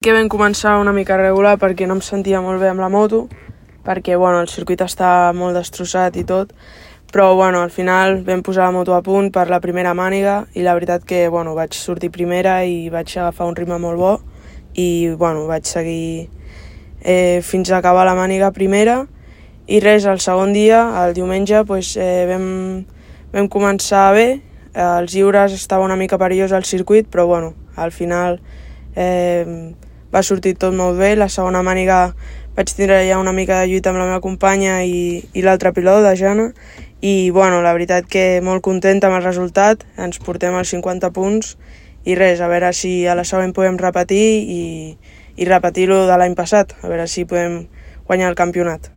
Que vam començar una mica regular perquè no em sentia molt bé amb la moto, perquè bueno, el circuit està molt destrossat i tot, però bueno, al final vam posar la moto a punt per la primera màniga i la veritat que bueno, vaig sortir primera i vaig agafar un ritme molt bo i bueno, vaig seguir eh, fins a acabar la màniga primera i res, el segon dia, el diumenge, pues, eh, vam, vam començar bé, els lliures estava una mica perillós al circuit, però bueno, al final eh, va sortir tot molt bé, la segona màniga vaig tindre ja una mica de lluita amb la meva companya i, i l'altre pilot, de Jana, i bueno, la veritat que molt contenta amb el resultat, ens portem els 50 punts. I res, a veure si a la següent podem repetir i, i repetir-lo de l'any passat, a veure si podem guanyar el campionat.